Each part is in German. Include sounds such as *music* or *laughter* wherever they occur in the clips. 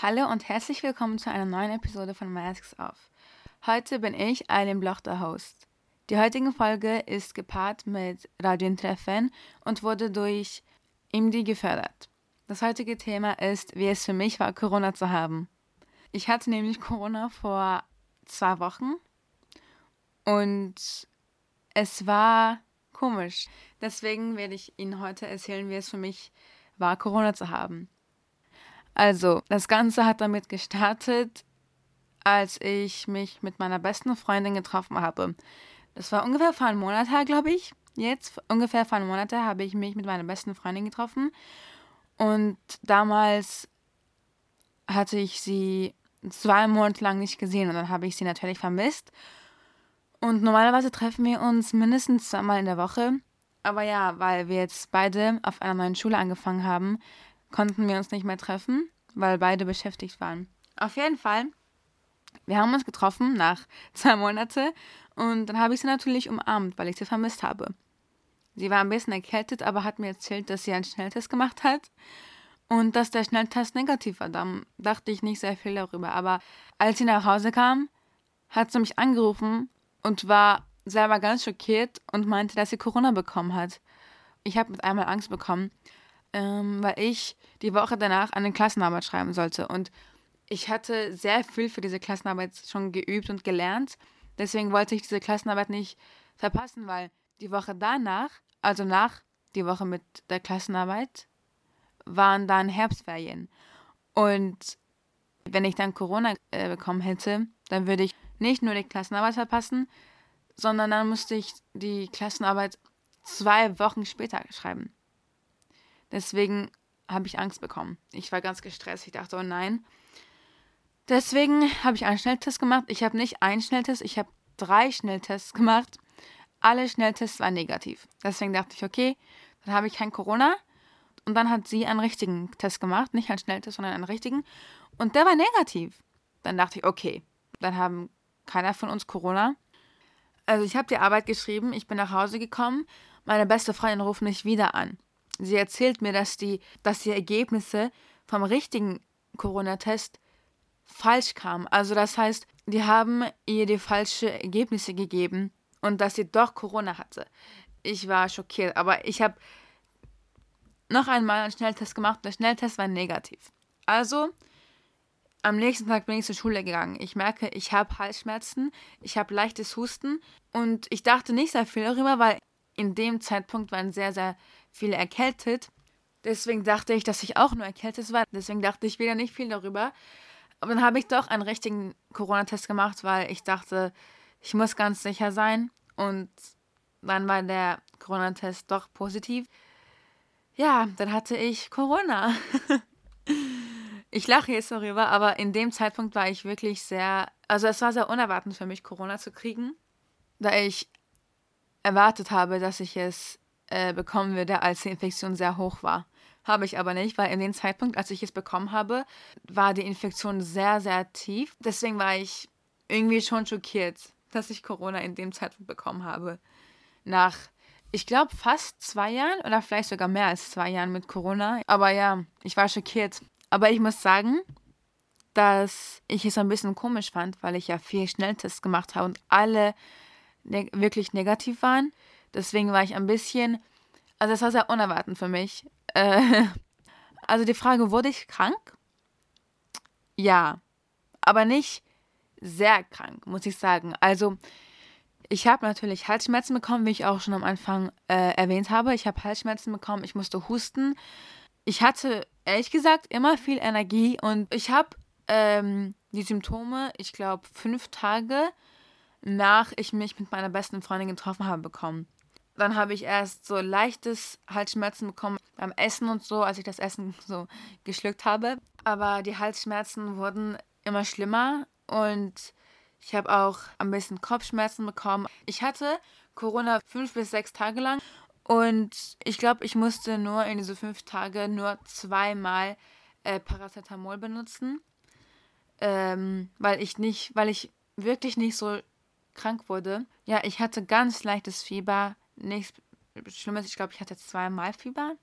Hallo und herzlich willkommen zu einer neuen Episode von Masks Off. Heute bin ich, Eileen Bloch, der Host. Die heutige Folge ist gepaart mit Radiotreffen und wurde durch IMDI gefördert. Das heutige Thema ist, wie es für mich war, Corona zu haben. Ich hatte nämlich Corona vor zwei Wochen und es war komisch. Deswegen werde ich Ihnen heute erzählen, wie es für mich war, Corona zu haben. Also, das Ganze hat damit gestartet, als ich mich mit meiner besten Freundin getroffen habe. Das war ungefähr vor einem Monat her, glaube ich. Jetzt, ungefähr vor einem Monat her, habe ich mich mit meiner besten Freundin getroffen. Und damals hatte ich sie zwei Monate lang nicht gesehen und dann habe ich sie natürlich vermisst. Und normalerweise treffen wir uns mindestens zweimal in der Woche. Aber ja, weil wir jetzt beide auf einer neuen Schule angefangen haben, konnten wir uns nicht mehr treffen, weil beide beschäftigt waren. Auf jeden Fall, wir haben uns getroffen nach *laughs* zwei Monaten und dann habe ich sie natürlich umarmt, weil ich sie vermisst habe. Sie war ein bisschen erkältet, aber hat mir erzählt, dass sie einen Schnelltest gemacht hat und dass der Schnelltest negativ war. Da dachte ich nicht sehr viel darüber. Aber als sie nach Hause kam, hat sie mich angerufen und war selber ganz schockiert und meinte, dass sie Corona bekommen hat. Ich habe mit einmal Angst bekommen ähm, weil ich die Woche danach eine Klassenarbeit schreiben sollte. Und ich hatte sehr viel für diese Klassenarbeit schon geübt und gelernt. Deswegen wollte ich diese Klassenarbeit nicht verpassen, weil die Woche danach, also nach die Woche mit der Klassenarbeit, waren dann Herbstferien. Und wenn ich dann Corona äh, bekommen hätte, dann würde ich nicht nur die Klassenarbeit verpassen, sondern dann musste ich die Klassenarbeit zwei Wochen später schreiben. Deswegen habe ich Angst bekommen. Ich war ganz gestresst. Ich dachte, oh nein. Deswegen habe ich einen Schnelltest gemacht. Ich habe nicht einen Schnelltest, ich habe drei Schnelltests gemacht. Alle Schnelltests waren negativ. Deswegen dachte ich, okay, dann habe ich kein Corona. Und dann hat sie einen richtigen Test gemacht. Nicht einen Schnelltest, sondern einen richtigen. Und der war negativ. Dann dachte ich, okay, dann haben keiner von uns Corona. Also ich habe die Arbeit geschrieben, ich bin nach Hause gekommen. Meine beste Freundin ruft mich wieder an sie erzählt mir, dass die, dass die Ergebnisse vom richtigen Corona-Test falsch kamen. Also das heißt, die haben ihr die falschen Ergebnisse gegeben und dass sie doch Corona hatte. Ich war schockiert, aber ich habe noch einmal einen Schnelltest gemacht. Der Schnelltest war negativ. Also am nächsten Tag bin ich zur Schule gegangen. Ich merke, ich habe Halsschmerzen, ich habe leichtes Husten und ich dachte nicht sehr viel darüber, weil in dem Zeitpunkt waren sehr, sehr viele erkältet. Deswegen dachte ich, dass ich auch nur erkältet war. Deswegen dachte ich wieder nicht viel darüber. Aber dann habe ich doch einen richtigen Corona-Test gemacht, weil ich dachte, ich muss ganz sicher sein. Und dann war der Corona-Test doch positiv. Ja, dann hatte ich Corona. *laughs* ich lache jetzt darüber, aber in dem Zeitpunkt war ich wirklich sehr, also es war sehr unerwartend für mich, Corona zu kriegen, da ich erwartet habe, dass ich es äh, bekommen würde, als die Infektion sehr hoch war. Habe ich aber nicht, weil in dem Zeitpunkt, als ich es bekommen habe, war die Infektion sehr, sehr tief. Deswegen war ich irgendwie schon schockiert, dass ich Corona in dem Zeitpunkt bekommen habe. Nach, ich glaube, fast zwei Jahren oder vielleicht sogar mehr als zwei Jahren mit Corona. Aber ja, ich war schockiert. Aber ich muss sagen, dass ich es ein bisschen komisch fand, weil ich ja vier Schnelltests gemacht habe und alle ne wirklich negativ waren. Deswegen war ich ein bisschen, also es war sehr unerwartend für mich. Äh, *laughs* also die Frage, wurde ich krank? Ja, aber nicht sehr krank, muss ich sagen. Also ich habe natürlich Halsschmerzen bekommen, wie ich auch schon am Anfang äh, erwähnt habe. Ich habe Halsschmerzen bekommen, ich musste husten. Ich hatte ehrlich gesagt immer viel Energie und ich habe ähm, die Symptome, ich glaube, fünf Tage nach ich mich mit meiner besten Freundin getroffen habe, bekommen. Dann habe ich erst so leichtes Halsschmerzen bekommen beim Essen und so, als ich das Essen *laughs* so geschluckt habe. Aber die Halsschmerzen wurden immer schlimmer und ich habe auch ein bisschen Kopfschmerzen bekommen. Ich hatte Corona fünf bis sechs Tage lang und ich glaube, ich musste nur in diese fünf Tage nur zweimal äh, Paracetamol benutzen, ähm, weil ich nicht, weil ich wirklich nicht so krank wurde. Ja, ich hatte ganz leichtes Fieber, nichts Schlimmes. Ich glaube, ich hatte zweimal Fieber.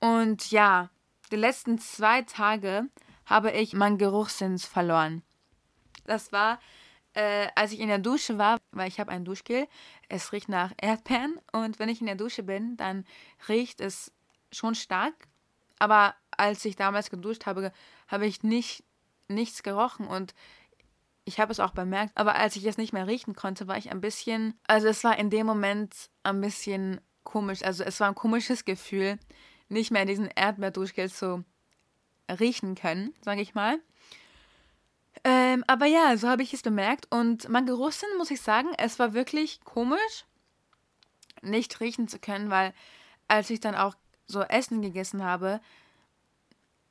Und ja, die letzten zwei Tage habe ich meinen Geruchssinn verloren. Das war, äh, als ich in der Dusche war, weil ich habe ein Duschgel. Es riecht nach Erdbeeren und wenn ich in der Dusche bin, dann riecht es schon stark. Aber als ich damals geduscht habe, habe ich nicht nichts gerochen und ich habe es auch bemerkt, aber als ich es nicht mehr riechen konnte, war ich ein bisschen, also es war in dem Moment ein bisschen komisch, also es war ein komisches Gefühl, nicht mehr diesen Erdbeerduschgel zu riechen können, sage ich mal. Ähm, aber ja, so habe ich es bemerkt und mein Geruchssinn, muss ich sagen, es war wirklich komisch, nicht riechen zu können, weil als ich dann auch so Essen gegessen habe,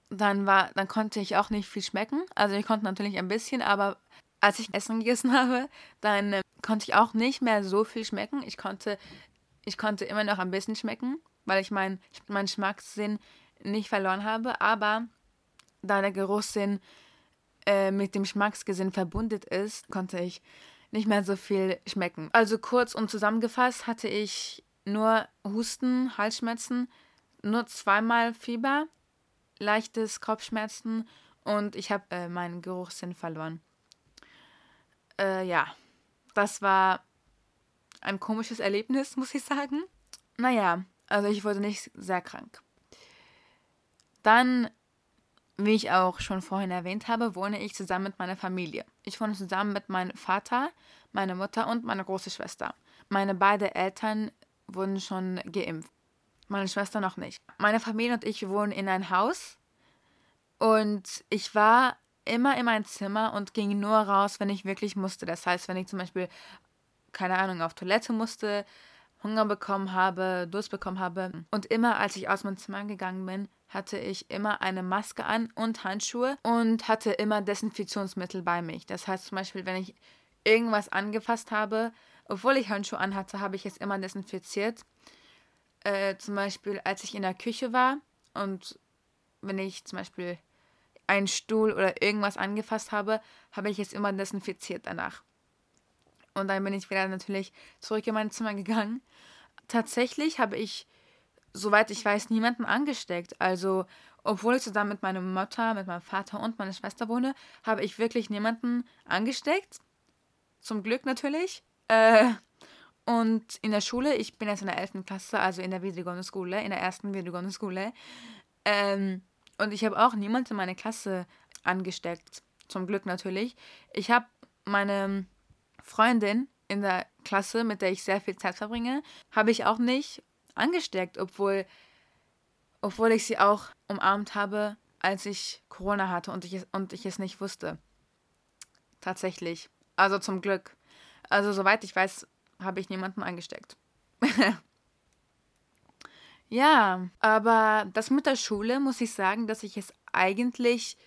dann war, dann konnte ich auch nicht viel schmecken. Also ich konnte natürlich ein bisschen, aber als ich Essen *laughs* gegessen habe, dann äh, konnte ich auch nicht mehr so viel schmecken. Ich konnte, ich konnte immer noch ein bisschen schmecken, weil ich meinen mein Geschmackssinn nicht verloren habe. Aber da der Geruchssinn äh, mit dem Geschmacksgesinn verbunden ist, konnte ich nicht mehr so viel schmecken. Also kurz und zusammengefasst hatte ich nur Husten, Halsschmerzen, nur zweimal Fieber, leichtes Kopfschmerzen und ich habe äh, meinen Geruchssinn verloren äh, ja, das war ein komisches Erlebnis, *laughs* muss ich sagen. Naja, also ich wurde nicht sehr krank. Dann, wie ich auch schon vorhin erwähnt habe, wohne ich zusammen mit meiner Familie. Ich wohne zusammen mit meinem Vater, meiner Mutter und meiner großen Schwester. Meine beiden Eltern wurden schon geimpft. Meine Schwester noch nicht. Meine Familie und ich wohnen in ein Haus. Und ich war immer in mein Zimmer und ging nur raus, wenn ich wirklich musste. Das heißt, wenn ich zum Beispiel, keine Ahnung, auf Toilette musste, Hunger bekommen habe, Durst bekommen habe. Und immer, als ich aus meinem Zimmer gegangen bin, hatte ich immer eine Maske an und Handschuhe und hatte immer Desinfektionsmittel bei mich. Das heißt zum Beispiel, wenn ich irgendwas angefasst habe, obwohl ich Handschuhe anhatte, habe ich es immer desinfiziert. Äh, zum Beispiel, als ich in der Küche war und wenn ich zum Beispiel einen Stuhl oder irgendwas angefasst habe, habe ich es immer desinfiziert danach. Und dann bin ich wieder natürlich zurück in mein Zimmer gegangen. Tatsächlich habe ich, soweit ich weiß, niemanden angesteckt. Also, obwohl ich zusammen mit meiner Mutter, mit meinem Vater und meiner Schwester wohne, habe ich wirklich niemanden angesteckt. Zum Glück natürlich. Äh, und in der Schule, ich bin jetzt in der 11. Klasse, also in der videregående Schule, in der ersten videregående Schule, ähm, und ich habe auch niemanden in meine Klasse angesteckt. Zum Glück natürlich. Ich habe meine Freundin in der Klasse, mit der ich sehr viel Zeit verbringe, habe ich auch nicht angesteckt, obwohl, obwohl ich sie auch umarmt habe, als ich Corona hatte und ich, es, und ich es nicht wusste. Tatsächlich. Also zum Glück. Also soweit ich weiß, habe ich niemanden angesteckt. *laughs* Ja, aber das mit der Schule muss ich sagen, dass ich es eigentlich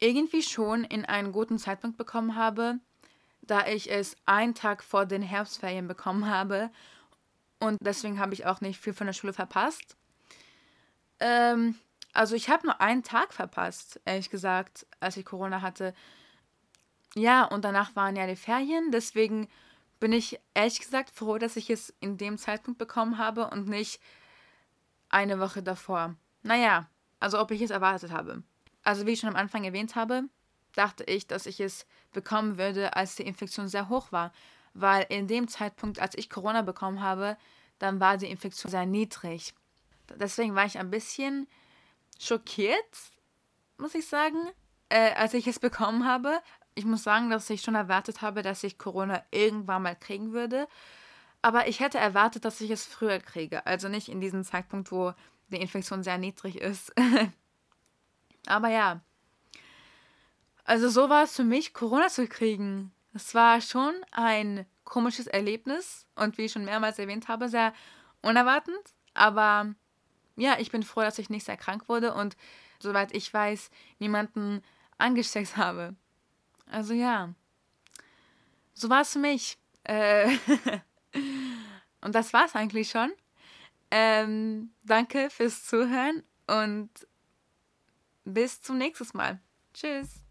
irgendwie schon in einen guten Zeitpunkt bekommen habe, da ich es einen Tag vor den Herbstferien bekommen habe und deswegen habe ich auch nicht viel von der Schule verpasst. Ähm, also ich habe nur einen Tag verpasst, ehrlich gesagt, als ich Corona hatte. Ja, und danach waren ja die Ferien, deswegen bin ich ehrlich gesagt froh, dass ich es in dem Zeitpunkt bekommen habe und nicht eine Woche davor. Naja, also ob ich es erwartet habe. Also wie ich schon am Anfang erwähnt habe, dachte ich, dass ich es bekommen würde, als die Infektion sehr hoch war. Weil in dem Zeitpunkt, als ich Corona bekommen habe, dann war die Infektion sehr niedrig. Deswegen war ich ein bisschen schockiert, muss ich sagen, äh, als ich es *laughs* bekommen habe. Ich muss sagen, dass ich schon erwartet habe, dass ich Corona irgendwann mal kriegen würde. Aber ich hätte erwartet, dass ich es früher kriege. Also nicht in diesem Zeitpunkt, wo die Infektion sehr niedrig ist. *laughs* Aber ja. Also so war es für mich, Corona zu kriegen. Es war schon ein komisches Erlebnis und wie ich schon mehrmals erwähnt habe, sehr unerwartend. Aber ja, ich bin froh, dass ich nicht sehr krank wurde und soweit ich weiß, niemanden angesteckt habe. Also ja. So war es für mich. Äh *laughs* Und das war's eigentlich schon. Ähm, danke fürs Zuhören und bis zum nächsten Mal. Tschüss.